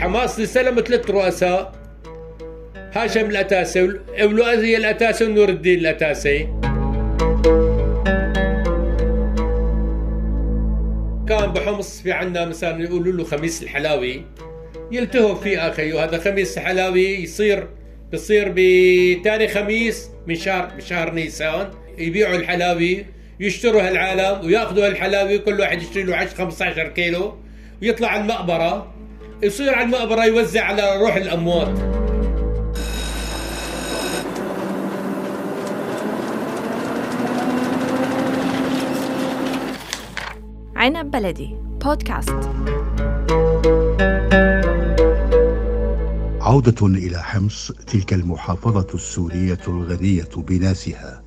الحماس استلموا ثلاث رؤساء. هاشم الأتاسي ولؤزي الأتاسي ونور الدين الأتاسي. كان بحمص في عنا مثلا يقولوا له خميس الحلاوي. يلتهوا فيه أخي وهذا خميس الحلاوي يصير بصير بتاني خميس من شهر بشهر نيسان. يبيعوا الحلاوي يشتروا هالعالم ويأخذوا هالحلاوي كل واحد يشتري له 10 15 كيلو ويطلع على المقبرة. يصير على المقبره يوزع على روح الأموات عنب بلدي بودكاست عودة إلى حمص تلك المحافظة السورية الغنية بناسها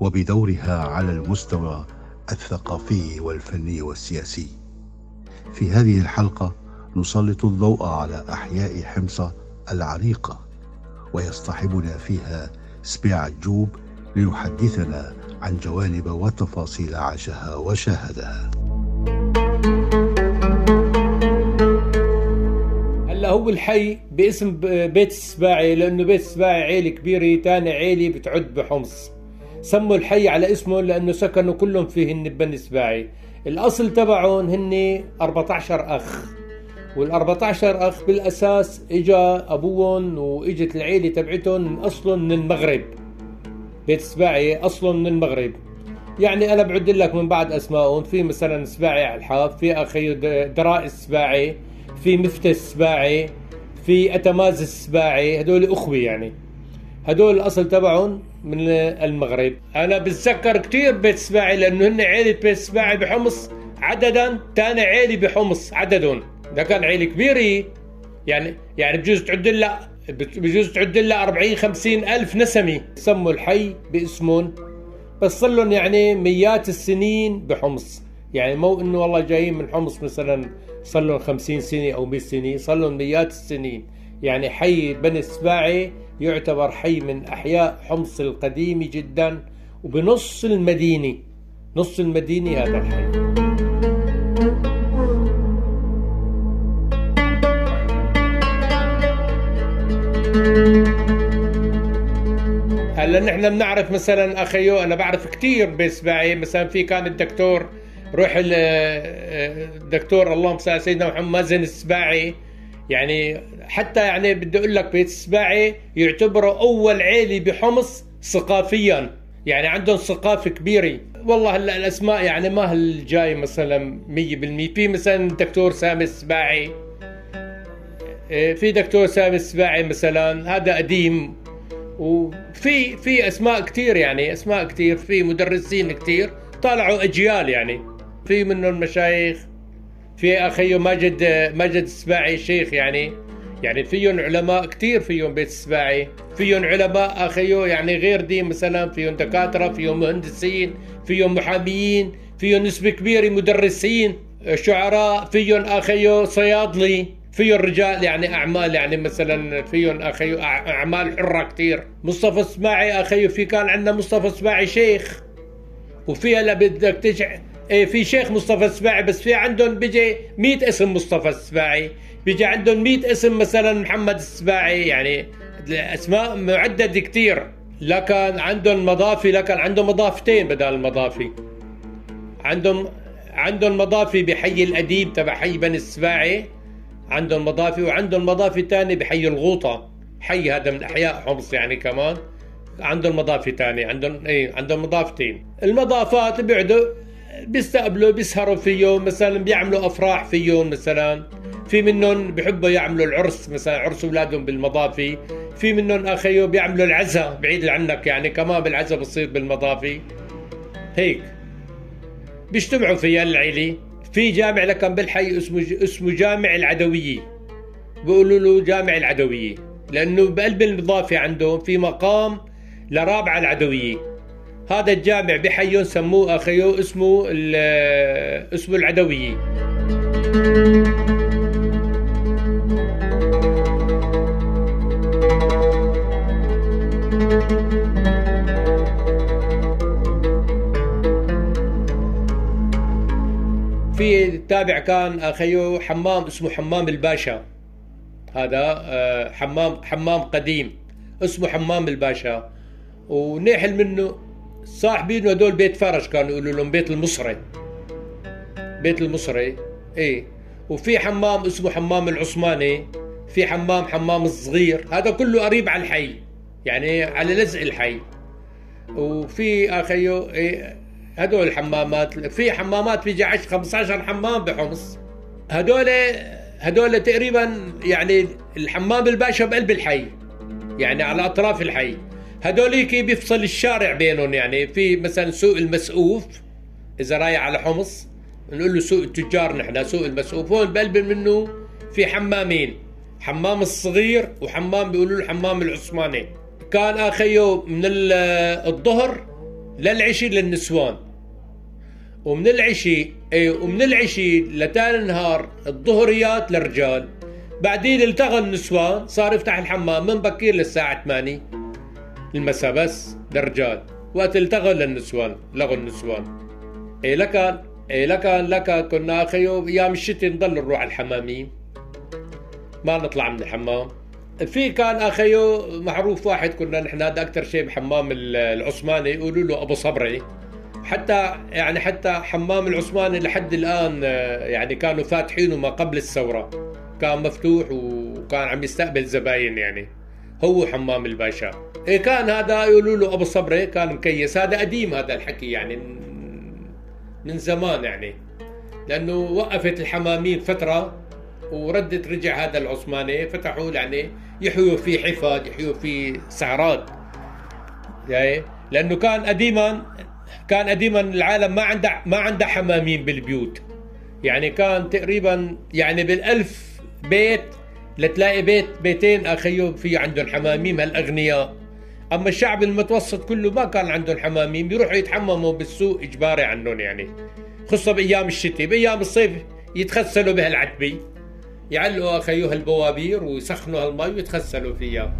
وبدورها على المستوى الثقافي والفني والسياسي. في هذه الحلقة نسلط الضوء على أحياء حمص العريقة ويصطحبنا فيها سبيع الجوب ليحدثنا عن جوانب وتفاصيل عاشها وشاهدها. هلا هو الحي باسم بيت السباعي لأنه بيت السباعي عيلة كبيرة ثاني عيلة بتعد بحمص. سموا الحي على اسمه لأنه سكنوا كلهم فيهن بني السباعي الأصل تبعهم هن 14 أخ. وال 14 أخ بالأساس إجا ابوهم وإجت العيلة تبعتهم من اصلهم من المغرب. بيت السباعي اصلهم من المغرب. يعني أنا بعد لك من بعد اسمائهم في مثلا سباعي الحاف في أخي دراء السباعي في مفتى السباعي في أتماز السباعي هدول اخوه يعني. هدول الأصل تبعهم من المغرب. أنا بتذكر كثير بيت سباعي لأنه هن عيلة بيت سباعي بحمص عددا ثاني عيلة بحمص عددهم ده كان عيله كبيره يعني يعني بجوز تعد لها بجوز تعد لها 40 50 ألف نسمه سموا الحي باسمهم. بس لهم يعني مئات السنين بحمص. يعني مو إنه والله جايين من حمص مثلا لهم 50 سنة أو 100 سنة لهم مئات السنين. يعني حي بني السباعي يعتبر حي من أحياء حمص القديمه جدا وبنص المدينة نص المدينة هذا الحي. هلا نحن بنعرف مثلا أخيو أنا بعرف كثير بسباعي مثلا في كان الدكتور روح الدكتور اللهم صل على سيدنا محمد مازن السباعي يعني حتى يعني بدي أقول لك بيت السباعي يعتبروا أول عيله بحمص ثقافيا. يعني عندهم ثقافة كبيرة. والله هلا الأسماء يعني ما هل جاي مثلا 100% في مثلا الدكتور سامي السباعي إيه، في دكتور سامي السباعي مثلا هذا قديم. وفي في أسماء كثير يعني أسماء كثير في مدرسين كثير طالعوا أجيال يعني. في منهم مشايخ في أخي ماجد ماجد السباعي شيخ يعني. يعني فيهم علماء كثير فيهم بيت السباعي. فيهم علماء أخيو يعني غير دين مثلا فيهم دكاترة فيهم مهندسين فيهم محاميين فيهم نسبة كبيرة مدرسين شعراء فيهم أخيو صيادلي. فيهم رجال يعني أعمال يعني مثلا فيهم اخيو أعمال حرة كثير مصطفى السباعي اخيو في كان عندنا مصطفى السباعي شيخ. وفيها هلا بدك تجع إيه في شيخ مصطفى السباعي بس في عندهم بيجي 100 اسم مصطفى السباعي بيجي عندهم 100 اسم مثلا محمد السباعي يعني الأسماء معددة كثير لكن عندهم مضافي لكن عندهم مضافتين بدل المضافي. عندهم عندهم مضافي بحي الأديب تبع حي بني السباعي عندهم مضافي وعندهم مضافي ثاني بحي الغوطة. حي هذا من أحياء حمص يعني كمان. عندهم مضافي ثاني عندهم اي عندهم مضافتين. المضافات بيقعدوا بيستقبلوا بيسهروا فيهم مثلا بيعملوا أفراح فيهم مثلا. في منهم بحبوا يعملوا العرس مثلا عرس أولادهم بالمضافي. في منهم اخيو بيعملوا العزاء بعيد عنك يعني كمان بالعزاء بصير بالمضافي. هيك. بيجتمعوا فيها العيلة في جامع لكن بالحي اسمه اسمه جامع العدوية. بيقولوا له جامع العدوية. لأنه بقلب المضافي عندهم في مقام لرابعة العدوية. هذا الجامع بحيون سموه أخيو اسمه اسمه العدوية. في تابع كان اخيو حمام اسمه حمام الباشا. هذا آه، حمام حمام قديم. اسمه حمام الباشا. ونحل منه صاحبينه هدول بيت فرج كانوا يقولوا لهم بيت المصري. بيت المصري إيه وفي حمام اسمه حمام العثماني في حمام حمام الصغير. هذا كله قريب على الحي يعني على لزق الحي. وفي اخيو إيه هدول الحمامات في حمامات في 10 15 حمام بحمص. هدول هدول تقريبا يعني الحمام الباشا بقلب الحي يعني على أطراف الحي. هدوليك بيفصل الشارع بينهم يعني في مثلا سوق المسقوف إذا رايح على حمص نقول له سوق التجار نحن سوق المسقوف. هون بقلب منه في حمامين حمام الصغير وحمام بيقولوا له الحمام العثماني. كان اخيو من الظهر للعشي للنسوان ومن العشي إي ومن العشي لتاني النهار الظهريات للرجال. بعدين التغى النسوان صار يفتح الحمام من بكير للساعة 8 المساء بس للرجال. وقت التغى للنسوان لغوا النسوان. إي لكان إي لكان لكان كنا اخيو أيام الشتاء نضل نروح الحمامين ما نطلع من الحمام. في كان أخيو معروف واحد كنا نحن هذا أكثر شيء بحمام العثماني يقولوا له أبو صبري. حتى يعني حتى حمام العثماني لحد الآن آه، يعني كانوا فاتحينه ما قبل الثورة. كان مفتوح وكان عم يستقبل زباين يعني. هو حمام الباشا. إيه كان هذا يقولوا له أبو صبري كان مكيس. هذا قديم هذا الحكي يعني من زمان يعني. لأنه وقفت الحمامين فترة وردت رجع هذا العثماني فتحوا يعني يحيوا في حفظ يحيوا في سعرات. يعني لأنه كان قديما كان قديما العالم ما عنده ما عنده حمامين بالبيوت. يعني كان تقريبا يعني بالألف بيت لتلاقي بيت بيتين أخيو في عندهم حماميم هالأغنياء. أما الشعب المتوسط كله ما كان عندهم حماميم بيروحوا يتحمموا بالسوق إجباري عنهم يعني. خصوصا بأيام الشتاء بأيام الصيف يتغسلوا بهالعتبة. يعلقوا اخيو هالبوابير ويسخنوا هالمي ويتغسلوا فيها.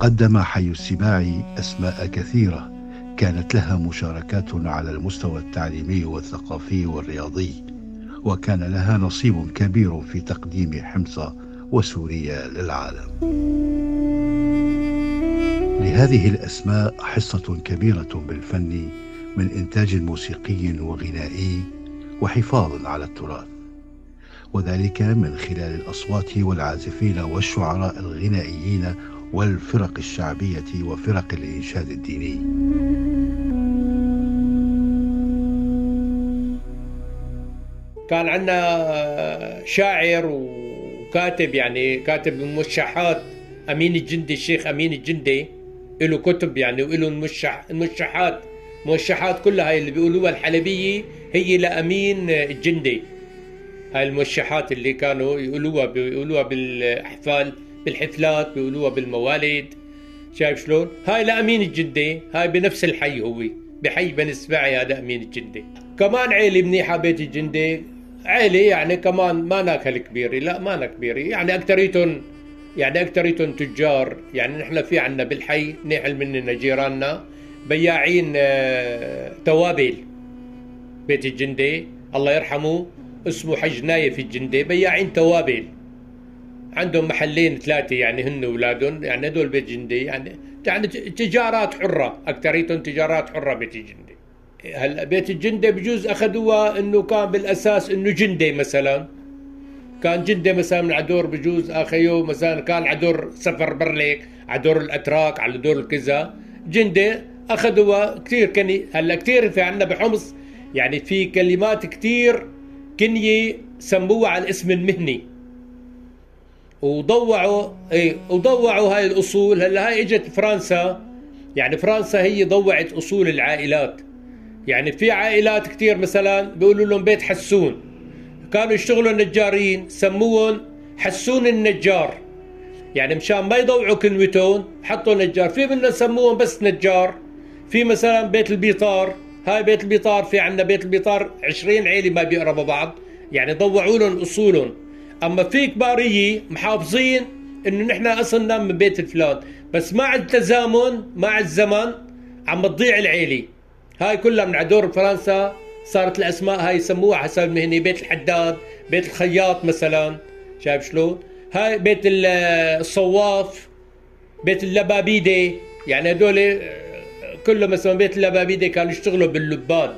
قدم حي السباع أسماء كثيرة كانت لها مشاركات على المستوى التعليمي والثقافي والرياضي وكان لها نصيب كبير في تقديم حمص وسوريا للعالم. لهذه الأسماء حصة كبيرة بالفن من إنتاج موسيقي وغنائي وحفاظ على التراث وذلك من خلال الأصوات والعازفين والشعراء الغنائيين والفرق الشعبية وفرق الإنشاد الديني. كان عندنا شاعر وكاتب يعني كاتب الموشحات أمين الجندي الشيخ أمين الجندي. له كتب يعني وله الموشح الموشحات موشحات كلها هاي اللي بيقولوها الحلبية هي لأمين الجندي هاي الموشحات اللي كانوا يقولوها بيقولوها بالأحفال بالحفلات بيقولوها بالموالد شايف شلون؟ هاي لأمين الجندي هاي بنفس الحي هو بحي بن سباعي هذا أمين الجندي. كمان عيلة منيحة بيت الجندي. عيلة يعني كمان ما ناكل كبيرة لا ما أنا كبيرة يعني أكتريتهم يعني أكتريتهم تجار. يعني نحن في عنا بالحي نحل مننا جيراننا بياعين آه، توابل. بيت الجندي الله يرحمه اسمه حج نايف الجندي. بياعين توابل. عندهم محلين ثلاثة يعني هن اولادهم يعني هدول بيت جندي. يعني يعني تجارات حرة. اكثريتهم تجارات حرة بيت الجندي. هلا بيت الجندي بجوز أخذوها إنه كان بالأساس إنه جندي مثلا؟ كان جندي مثلا عدور بجوز اخيو مثلا كان عدور سفر برليك عدور الأتراك على دور الكذا. جندي اخذوها كثير كني هلأ كثير في عندنا بحمص. يعني في كلمات كثير كنيه سموها على الاسم المهني. وضوعوا اي وضوعوا هاي الأصول. هلأ هاي إجت فرنسا. يعني فرنسا هي ضوعت أصول العائلات. يعني في عائلات كثير مثلا بيقولوا لهم بيت حسون. كانوا يشتغلوا نجارين سموهم حسون النجار. يعني مشان ما يضوعوا كلمتهم حطوا نجار. في منهم سموهم بس نجار. في مثلا بيت البيطار. هاي بيت البيطار في عندنا بيت البيطار 20 عيلة ما بيقربوا بعض. يعني ضوعوا لهم أصولهم. أما في كباريه محافظين إنه نحن اصلنا من بيت الفلان. بس مع التزامن مع الزمن عم تضيع العيلة. هاي كلها من عدور فرنسا صارت الأسماء هاي يسموها حسب المهني بيت الحداد بيت الخياط مثلا. شايف شلون؟ هاي بيت الصواف بيت اللبابيدة. يعني هدول آه، كله مثلا بيت اللبابيدة كانوا يشتغلوا باللباد.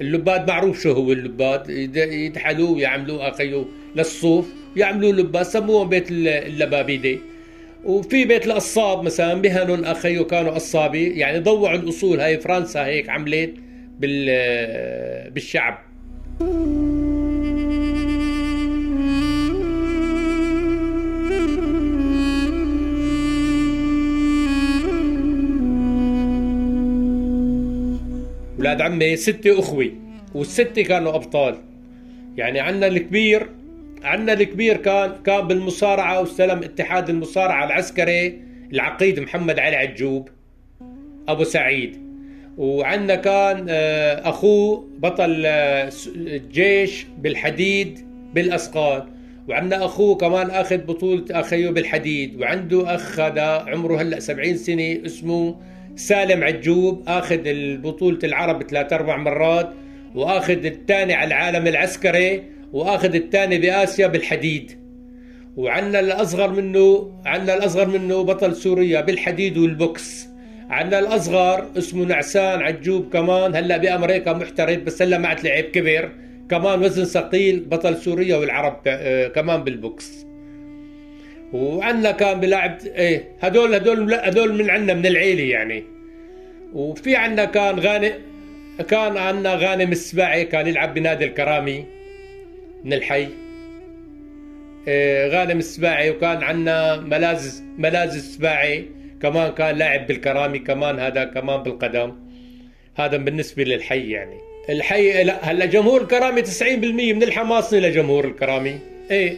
اللباد معروف شو هو اللباد؟ يدحلوه يعملوه أخيو للصوف. يعملوا لباد سموهم بيت اللبابيدة. وفي بيت القصاب مثلا بهنن أخيو كانوا قصابي يعني ضوعوا الأصول هاي فرنسا هيك عملت. بالشعب. ولاد عمي ستة أخوة والستة كانوا أبطال. يعني عنا الكبير عنا الكبير كان كان بالمصارعة واستلم اتحاد المصارعة العسكري العقيد محمد علي عجوب أبو سعيد. وعندنا كان آه، أخوه بطل آه، الجيش بالحديد بالأثقال وعندنا أخوه كمان أخذ بطولة أخيه بالحديد. وعنده أخ هذا عمره هلأ 70 سنة اسمه سالم عجوب. أخذ البطولة العرب ثلاث أربع مرات وأخذ الثاني على العالم العسكري وأخذ الثاني بآسيا بالحديد. وعندنا الأصغر منه عندنا الأصغر منه بطل سوريا بالحديد والبوكس. عندنا الأصغر اسمه نعسان عجوب كمان هلا بأمريكا محترف بس هلا ما لعب كبر كمان وزن ثقيل بطل سوريا والعرب آه، كمان بالبوكس. وعندنا كان بلاعب إيه هدول هدول هدول من عندنا من العيلة يعني. وفي عندنا كان غانم كان عندنا غانم السباعي كان يلعب بنادي الكرامي من الحي. إيه غانم السباعي وكان عندنا ملاز ملاز السباعي. كمان كان لاعب بالكرامي كمان هذا كمان بالقدم. هذا بالنسبة للحي يعني. الحي لا هلا جمهور الكرامي 90% من الحماصني لجمهور الكرامي. إيه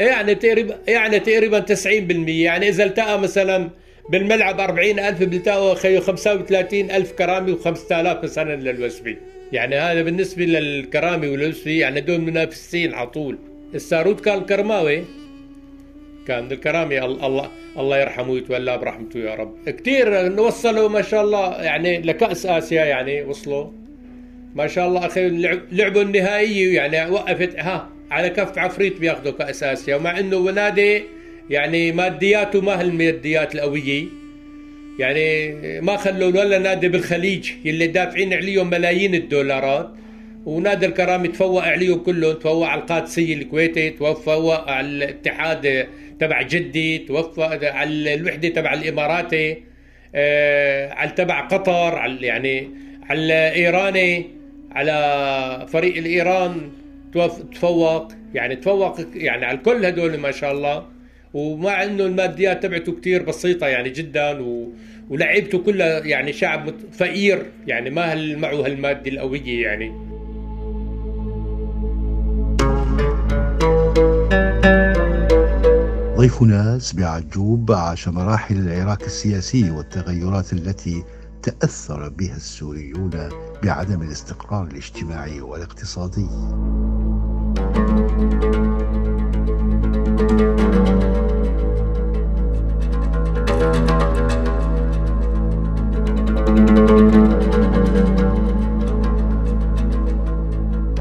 يعني تقريبا يعني تقريبا 90% يعني إذا التقى مثلا بالملعب 40000 بيلتقوا خيو 35000 كرامي و5000 مثلا للوسبي يعني هذا بالنسبة للكرامي والوسبي يعني دول منافسين على طول. السارود كان كرماوي. كان الكرامي الله الله يرحمه ويتولى برحمته يا رب. كثير وصلوا ما شاء الله يعني لكأس آسيا يعني وصلوا. ما شاء الله أخي لعبوا النهائيه يعني وقفت ها على كف عفريت بياخذوا كأس آسيا ومع إنه نادي يعني مادياته ما هالماديات القوية. يعني ما خلوا ولا نادي بالخليج اللي دافعين عليهم ملايين الدولارات. ونادي الكرامي تفوق عليهم كلهم تفوق على القادسية الكويتي تفوق على الاتحاد تبع جدي توفق على الوحدة تبع الإماراتي آه، على تبع قطر على يعني على الايراني على فريق الإيران تفوق. يعني تفوق يعني على الكل هدول ما شاء الله. ومع إنه الماديات تبعته كتير بسيطة يعني جدا و... ولعيبته كلها يعني شعب فقير. يعني ما معه هالمادة القوية يعني. ضيفنا سبيع عجوب عاش مراحل العراق السياسي والتغيرات التي تأثر بها السوريون بعدم الاستقرار الاجتماعي والاقتصادي.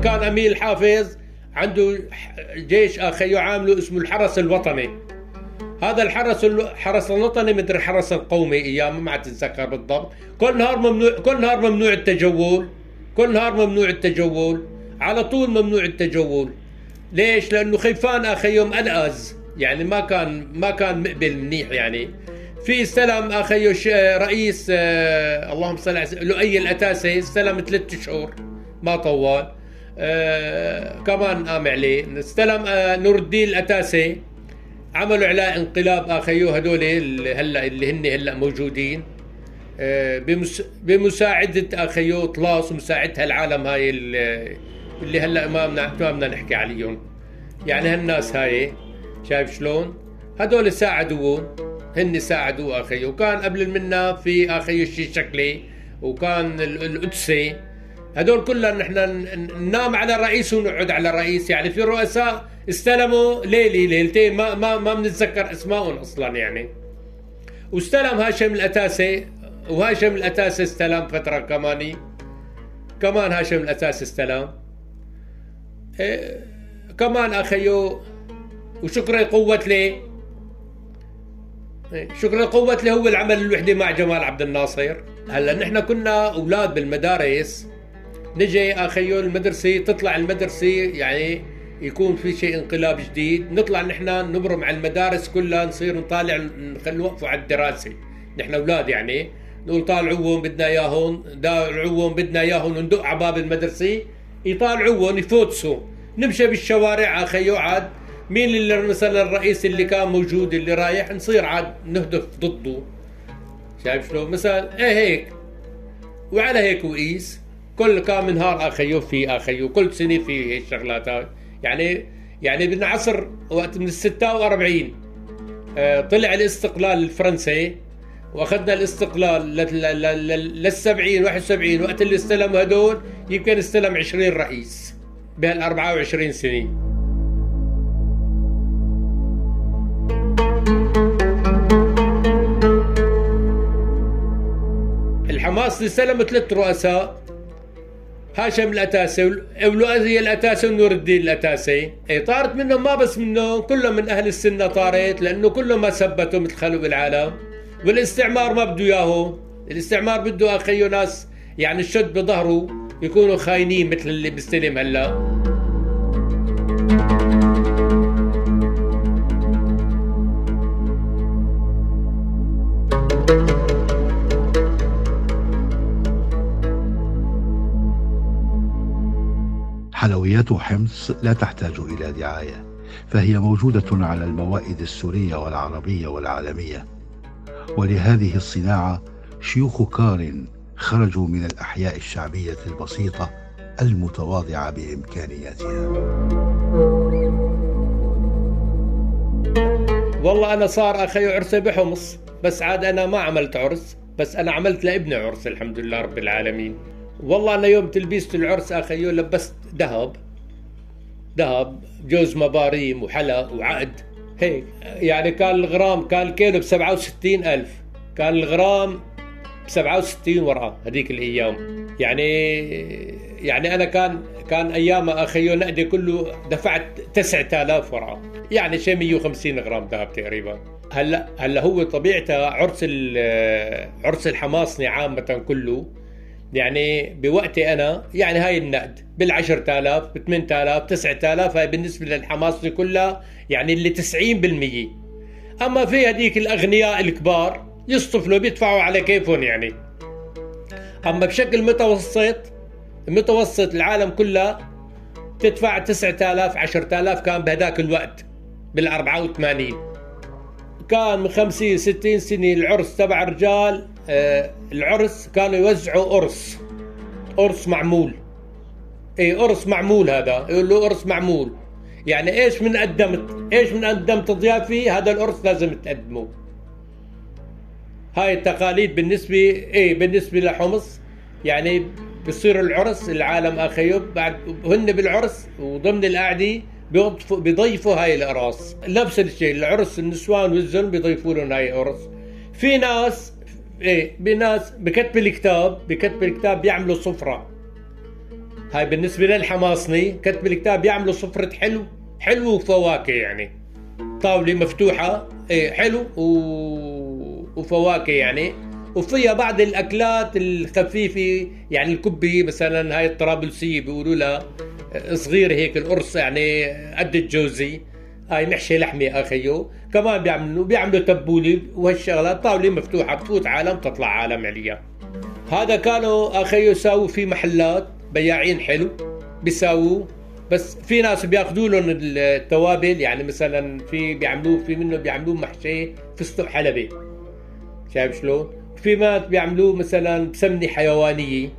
كان أمير حافظ عنده جيش أخي يعامله اسمه الحرس الوطني. هذا الحرس الحرس الوطني مثل الحرس القومي أيام ما تتذكر بالضبط. كل نهار ممنوع كل نهار ممنوع التجول. كل نهار ممنوع التجول. على طول ممنوع التجول. ليش؟ لأنه خيفان أخي يوم انقذ يعني ما كان ما كان مقبل منيح يعني. في استلم أخي رئيس آه اللهم صل على لؤي الأتاسي استلم ثلاث شهور. ما طول آه كمان قام عليه. استلم آه نور الدين الأتاسي. عملوا عليه انقلاب اخيو هدول هلا اللي هن هلا موجودين. آه بمس بمساعدة اخيو طلاس ومساعدتها العالم هاي اللي, هلا ما ما بدنا نحكي عليهم. يعني هالناس هاي شايف شلون؟ هدول ساعدوه هن ساعدوه أخي وكان قبل منا في أخي الشي شكلي وكان القدسي. هدول كلها نحن ننام على الرئيس ونقعد على الرئيس يعني في رؤساء استلموا ليلي ليلتين ما ما ما بنتذكر اسمائهم أصلا يعني. واستلم هاشم الأتاسي وهاشم الأتاسي استلم فترة كمان كمان هاشم الأتاسي استلم. إيه كمان أخيو وشكرا قوة لي إيه، شكرا قوة لي هو العمل الوحدة مع جمال عبد الناصر. هلأ نحن كنا أولاد بالمدارس. نجي اخيو المدرسة تطلع المدرسة يعني يكون في شيء انقلاب جديد. نطلع نحن نبرم على المدارس كلها نصير نطالع نخلي نوقفوا على الدراسة. نحن أولاد يعني. نقول طالعوهم بدنا إياهم. طالعوهم بدنا إياهم ندق على باب المدرسة. يطالعوهم يفوتسوا. نمشي بالشوارع اخيو عاد مين اللي مثلا الرئيس اللي كان موجود اللي رايح؟ نصير عاد نهدف ضده. شايف شلون؟ مثلا إيه هيك. وعلى هيك وقيس. كل كام نهار آخيو في آخيو كل سنة في هيك شغلات. يعني يعني بالعصر وقت من ال 46 آه، طلع الاستقلال الفرنسي وأخذنا الاستقلال لل 70 71 وقت اللي استلم هدول يمكن استلم 20 رئيس بهال 24 سنة. الحماس استلم ثلاث رؤساء هاشم الأتاسي ولؤي الأتاسي ونور الدين الأتاسي. إي طارت منهم ما بس منهم كلهم من أهل السنة طارت لأنه كلهم ما ثبتوا مثل بالعالم. والاستعمار ما بده إياه الاستعمار بده اخيه ناس يعني الشد بظهره يكونوا خاينين مثل اللي بيستلم هلا. حلويات حمص لا تحتاج إلى دعاية فهي موجودة على الموائد السورية والعربية والعالمية. ولهذه الصناعة شيوخ كار خرجوا من الأحياء الشعبية البسيطة المتواضعة بإمكانياتها. والله أنا صار أخي عرسي بحمص بس عاد أنا ما عملت عرس بس أنا عملت لابني عرس الحمد لله رب العالمين. والله أنا يوم تلبيست العرس أخي لبست ذهب. ذهب جوز مباريم وحلا وعقد. هيك. يعني كان الغرام كان الكيلو ب 67 ألف. كان الغرام ب 67 ورقة هذيك الأيام. يعني يعني أنا كان كان أيام أخيو نقدي كله دفعت 9000 ورقة. يعني شيء 150 غرام ذهب تقريبا. هلا هلا هو طبيعتها عرس عرس الحماصني عامة كله. يعني بوقتي أنا يعني هاي النقد. بال 10000 ب 8000 9000 هاي بالنسبة للحماس كلها يعني اللي 90% أما في هذيك الأغنياء الكبار يصطفلوا بيدفعوا على كيفهم يعني. أما بشكل متوسط متوسط العالم كلها تدفع 9000 10000 كان بهداك الوقت بال 84 كان من 50 60 سنة العرس تبع الرجال العرس كانوا يوزعوا قرص. قرص معمول. اي قرص معمول هذا. يقول له قرص معمول. يعني إيش من قدمت؟ إيش من قدمت ضيافي هذا القرص لازم تقدمه. هاي التقاليد بالنسبة إيه بالنسبة لحمص. يعني بصير العرس العالم اخيب بعد هن بالعرس وضمن القعدة بيضيفوا هاي الاقراص نفس الشيء العرس النسوان والزلم بيضيفوا لهم هاي القرص. في ناس إيه بناس بكتب الكتاب بكتب الكتاب بيعملوا صفرة. هاي بالنسبة للحماصني كتب الكتاب بيعملوا صفرة حلو حلو وفواكه يعني. طاولة مفتوحة إيه حلو و... وفواكه يعني. وفيها بعض الأكلات الخفيفة يعني الكبة مثلا هاي الطرابلسيه بيقولوا لها صغيرة هيك القرص يعني قد الجوزي. هاي محشي لحمة أخيو. كمان بيعملوا بيعملوا تبولي وهالشغلات طاولة مفتوحة بفوت عالم تطلع عالم عليا. هذا كانوا اخيو يساووا في محلات بياعين حلو بيساووا بس في ناس بياخذوا لهم التوابل يعني مثلا في بيعملوه في منه بيعملوه محشي فستق حلبي. شايف شلون؟ في ناس بيعملوه مثلا بسمنة حيوانية.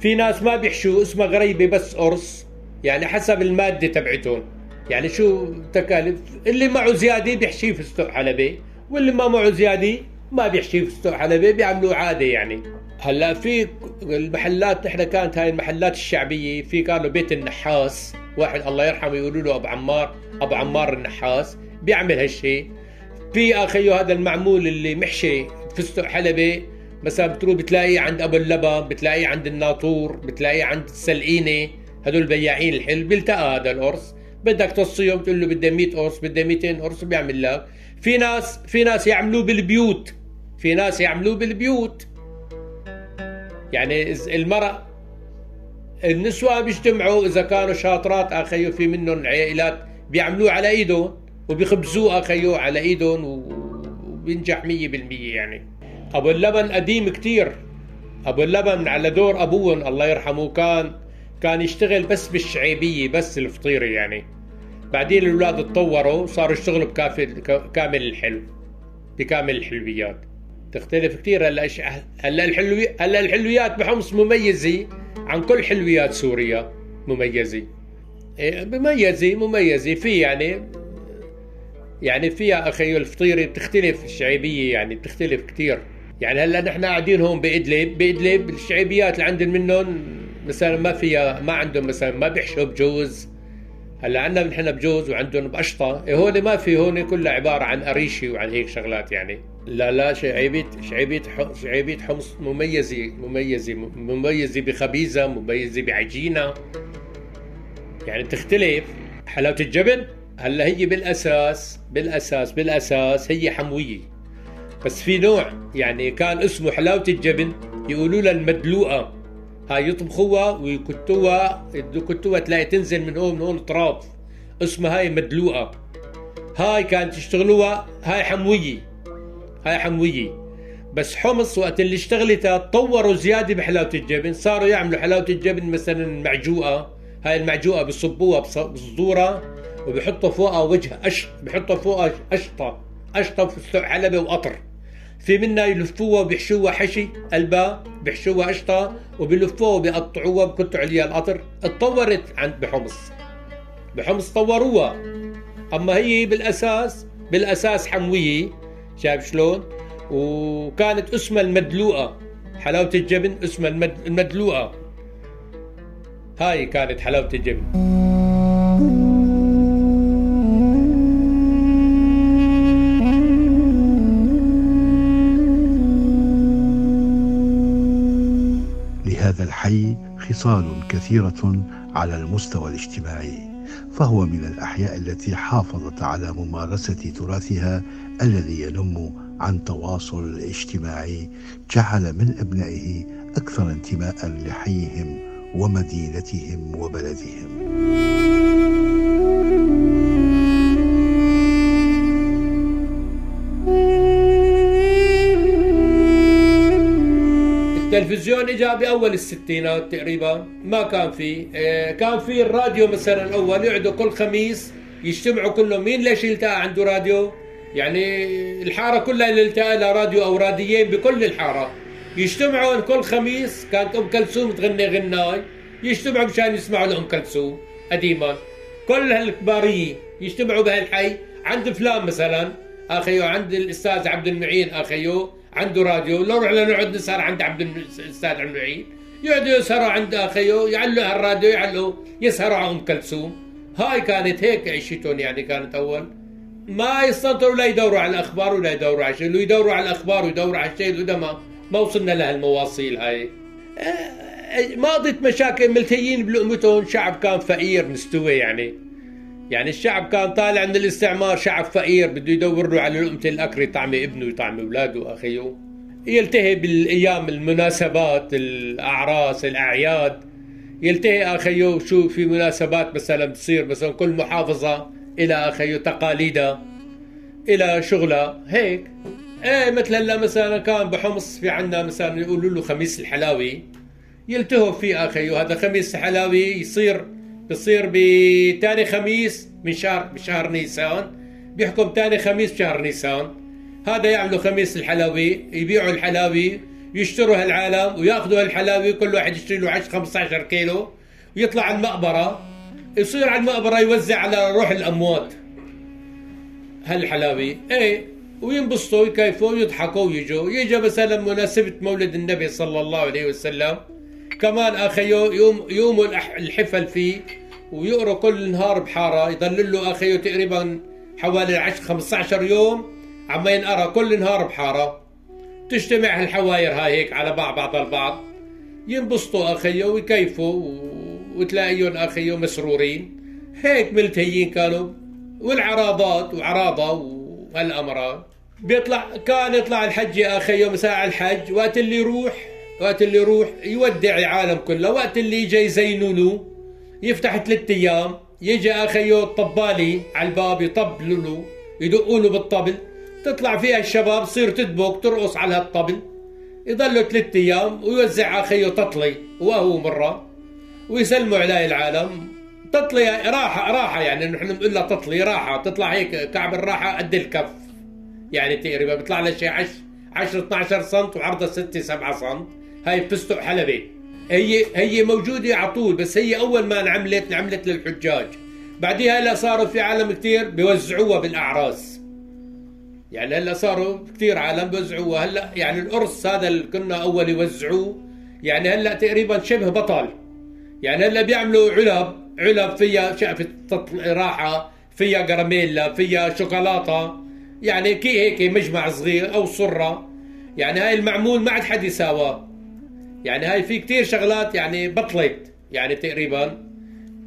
في ناس ما بيحشوا اسمها غريبة بس قرص يعني حسب المادة تبعتهم. يعني شو تكاليف؟ اللي معه زيادة بيحشيه فستق حلبي واللي ما معه زيادة ما بيحشي فستق حلبي بيعملوه عادي يعني. هلا في المحلات نحن كانت هاي المحلات الشعبية في كانوا بيت النحاس واحد الله يرحمه يقولوا له أبو عمار أبو عمار النحاس بيعمل هالشيء في اخيو هذا المعمول اللي محشي فستق حلبي مثلا بتروح بتلاقيه عند أبو اللبن بتلاقيه عند الناطور بتلاقيه عند السلقينة هدول البياعين الحل بيلتقى هذا القرص. بدك تصيه بتقول له بدي 100 قرص بدي 200 قرص بيعمل لك. في ناس في ناس يعملوه بالبيوت. في ناس يعملوه بالبيوت. يعني المرأة النسوة بيجتمعوا إذا كانوا شاطرات أخيو في منهم عائلات بيعملوه على إيدهم وبيخبزوه أخيو على إيدهم وبينجح مية بالمية يعني. أبو اللبن قديم كتير. أبو اللبن على دور أبوهم الله يرحمه كان كان يشتغل بس بالشعيبية بس الفطيرة يعني. بعدين الأولاد تطوروا صاروا يشتغلوا بكامل الحلو بكامل الحلويات. تختلف كثير هلا هلا الحلوي هلا الحلويات بحمص مميزة عن كل حلويات سوريا مميزة. إيه، مميزة مميزة. في يعني يعني فيها أخي الفطيرة بتختلف الشعيبية يعني بتختلف كثير يعني هلا نحن قاعدين هون بادلب بإدلب الشعيبيات اللي عندنا منهم مثلا ما فيها ما عندهم مثلا ما بيحشوا بجوز. هلا عندنا نحن بجوز وعندهم بقشطه إيه هون ما في هون كلها عبارة عن قريشي وعن هيك شغلات يعني. لا لا شعيبيه شعيبيه شعيبيه حمص مميزة مميزة مميزة بخبيزة مميزة بعجينة. يعني تختلف حلاوه الجبن؟ هلا هي بالأساس بالأساس بالأساس هي حموية. بس في نوع يعني كان اسمه حلاوة الجبن يقولوا لها المدلوقة. هاي يطبخوها ويكتوها يكتوها تلاقي تنزل من هون من هون تراب. اسمها هاي مدلوقة. هاي كانت يشتغلوها هاي حموية. هاي حموية. بس حمص وقت اللي اشتغلتها طوروا زيادة بحلاوة الجبن صاروا يعملوا حلاوة الجبن مثلا معجوقة. هاي المعجوقة بصبوها بصدورها وبحطوا فوقها وجه أش بحطوا فوقها قشطه وفستق حلبي وقطر. في منا يلفوها وبيحشوها حشي قلبها بيحشوها قشطة وبيلفوها وبيقطعوها بكتوا عليها القطر. اتطورت عند بحمص. بحمص طوروها. أما هي بالاساس بالأساس حموية. شايف شلون؟ وكانت اسمها المدلوقة. حلاوة الجبن اسمها المدلوقة. هاي كانت حلاوة الجبن. هذا الحي خصال كثيرة على المستوى الاجتماعي فهو من الأحياء التي حافظت على ممارسة تراثها الذي ينم عن تواصل اجتماعي جعل من أبنائه أكثر انتماء لحيهم ومدينتهم وبلدهم. التلفزيون اجى بأول الستينات تقريبا. ما كان في آه، كان في الراديو مثلا الأول يقعدوا كل خميس يجتمعوا كلهم. مين ليش يلتقى عنده راديو؟ يعني الحارة كلها اللي التقى لها راديو أو راديين بكل الحارة. يجتمعوا كل خميس كانت أم كلثوم تغني غناي يجتمعوا مشان يسمعوا لأم كلثوم قديما. كل هالكبارية يجتمعوا بهالحي. عند فلان مثلا أخيو عند الأستاذ عبد المعين أخيو عنده راديو لو رحنا نقعد نسهر عند عبد الأستاذ عبد المعين. يقعدوا يسهروا عند أخيه يعلوا الراديو يعلوا يسهروا على أم كلثوم. هاي كانت هيك عيشتهم يعني كانت أول. ما يستنطروا لا يدوروا على الأخبار ولا يدوروا على شيء. لو يدوروا على الأخبار ويدوروا على اللي ما ما وصلنا لهالمواصيل هاي. آه، ماضت مشاكل ملتهيين بلقمتهم شعب كان فقير مستوي يعني. يعني الشعب كان طالع من الاستعمار شعب فقير بده يدور له على لقمة الأكل يطعم ابنه يطعم أولاده أخيه. يلتهي بالأيام المناسبات الأعراس الأعياد. يلتهي أخيه شو في مناسبات مثلا بتصير مثلا كل محافظة إلى أخيه تقاليدها إلى شغلها. هيك. إيه مثل هلا مثلا كان بحمص في عنا مثلا يقولوا له خميس الحلاوي يلتهوا فيه أخيه هذا خميس الحلاوي يصير بصير بتاني خميس من شهر بشهر نيسان. بيحكم تاني خميس بشهر نيسان. هذا يعملوا خميس الحلاوي يبيعوا الحلاوي يشتروا هالعالم وياخذوا هالحلاوي كل واحد يشتري له 10 15 كيلو ويطلع على المقبرة. يصير على المقبرة يوزع على روح الأموات هالحلاوي إيه وينبسطوا ويكيفوا ويضحكوا ويجوا. يجي مثلا مناسبة مولد النبي صلى الله عليه وسلم. كمان اخيو يوم يوموا الحفل فيه. ويقروا كل نهار بحارة يضل له اخيو تقريبا حوالي 10 15 يوم عم ينقرأ كل نهار بحارة. تجتمع الحواير هاي هيك على بعض بعض البعض ينبسطوا اخيو ويكيفوا وتلاقيهم اخيو مسرورين. هيك ملتهيين كانوا. والعراضات وعراضة وهالأمراض. بيطلع كان يطلع الحج يا أخي يوم ساعة الحج. وقت اللي يروح وقت اللي يروح يودع العالم كله. وقت اللي يجي يزينوا له يفتح ثلاث أيام يجي اخيو الطبالي على الباب يطبلوا له يدقوا له بالطبل. تطلع فيها الشباب تصير تدبك ترقص على هالطبل. يضلوا ثلاث أيام ويوزع اخيو تطلي وهو مرة. ويسلموا عليه العالم. تطلي راحه راحة يعني نحن بنقول لها تطلي راحة. تطلع هيك كعب الراحة قد الكف. يعني تقريبا بيطلع لها شيء 10 10 12 سم وعرضها 6 7 سم هاي بتستق حلبة. هي هي موجودة على طول بس هي أول ما انعملت انعملت للحجاج. بعديها هلا صاروا في عالم كثير بيوزعوها بالأعراس. يعني هلا صاروا كثير عالم بيوزعوها. هلا يعني القرص هذا اللي كنا أول يوزعوه يعني هلا تقريبا شبه بطل. يعني هلا بيعملوا علب علب فيها شقفة راحة فيها كراميلا فيها شوكولاتة. يعني كي هيك مجمع صغير أو صرة يعني هاي المعمول ما عاد حد يساواه. يعني هاي في كتير شغلات يعني بطلت يعني تقريبا.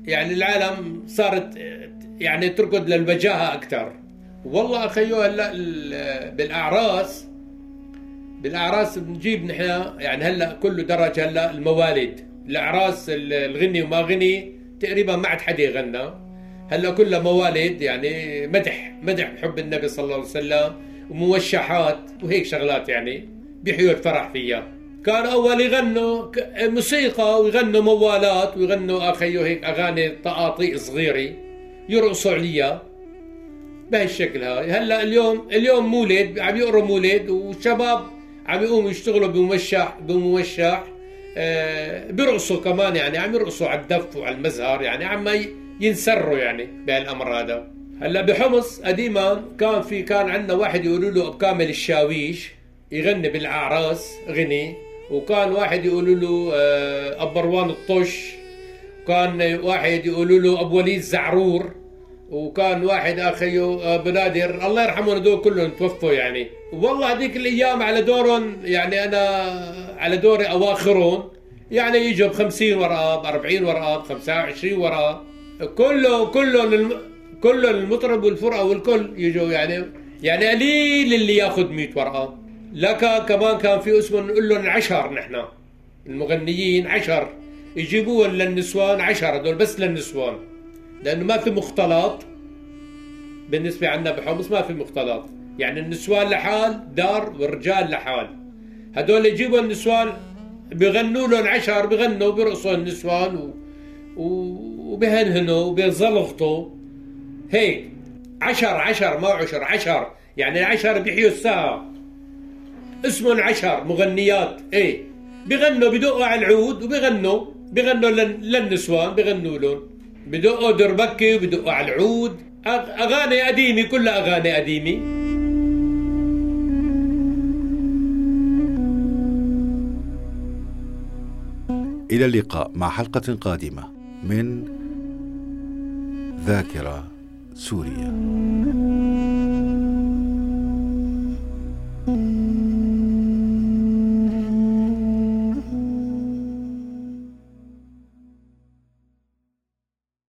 يعني العالم صارت يعني تركض للوجاهة أكثر والله أخيو هلا بالأعراس بالأعراس بنجيب نحن يعني هلأ كله درج هلأ الموالد الأعراس الغني وما غني تقريبا ما عاد حدا يغنى. هلأ كلها موالد يعني مدح مدح بحب النبي صلى الله عليه وسلم وموشحات وهيك شغلات يعني بيحيوا الفرح فيها. كان أول يغنوا موسيقى ويغنوا موالات ويغنوا أخيو هيك أغاني طقاطيق صغيره يرقصوا عليها بهالشكل هاي. هلأ اليوم اليوم مولد عم يقروا مولد والشباب عم يقوموا يشتغلوا بموشح بموشح آه بيرقصوا كمان يعني عم يرقصوا على الدف وعلى المزهر يعني عم ينسروا يعني بهالأمر هذا. هلأ بحمص قديما كان في كان عندنا واحد يقولوا له ابو كامل الشاويش يغني بالأعراس غني. وكان واحد يقولوا له آه، ابو مروان الطش. وكان واحد يقولوا له ابو وليد زعرور. وكان واحد اخيو آه، بنادر. الله يرحمهم هذول كلهم توفوا يعني. والله هذيك الأيام على دورهم يعني أنا على دوري أواخرهم يعني يجوا ب 50 ورقه ب 40 ورقه ب 25 ورقه كله كله للم... كله المطرب والفرقة والكل يجوا يعني يعني قليل اللي ياخذ 100 ورقه لك كمان كان في اسمه نقول لهم عشر نحن. المغنيين عشر. يجيبوهم للنسوان عشر هدول بس للنسوان. لأنه ما في مختلط بالنسبة عندنا بحمص ما في مختلط يعني النسوان لحال دار والرجال لحال. هدول يجيبوا النسوان بغنوا لهم عشر بغنوا بيرقصوا النسوان و... و... وبهنهنوا وبيزلغطوا. هيك. عشر عشر ما عشر عشر. يعني عشر بيحيوا الساعة. اسمهم عشر مغنيات. إيه. بغنوا بدقوا على العود وبغنوا بغنوا للنسوان بغنوا لهم بدقوا دربكة وبدقوا على العود. أغاني قديمة كلها أغاني قديمة. إلى اللقاء مع حلقة قادمة من ذاكرة سوريا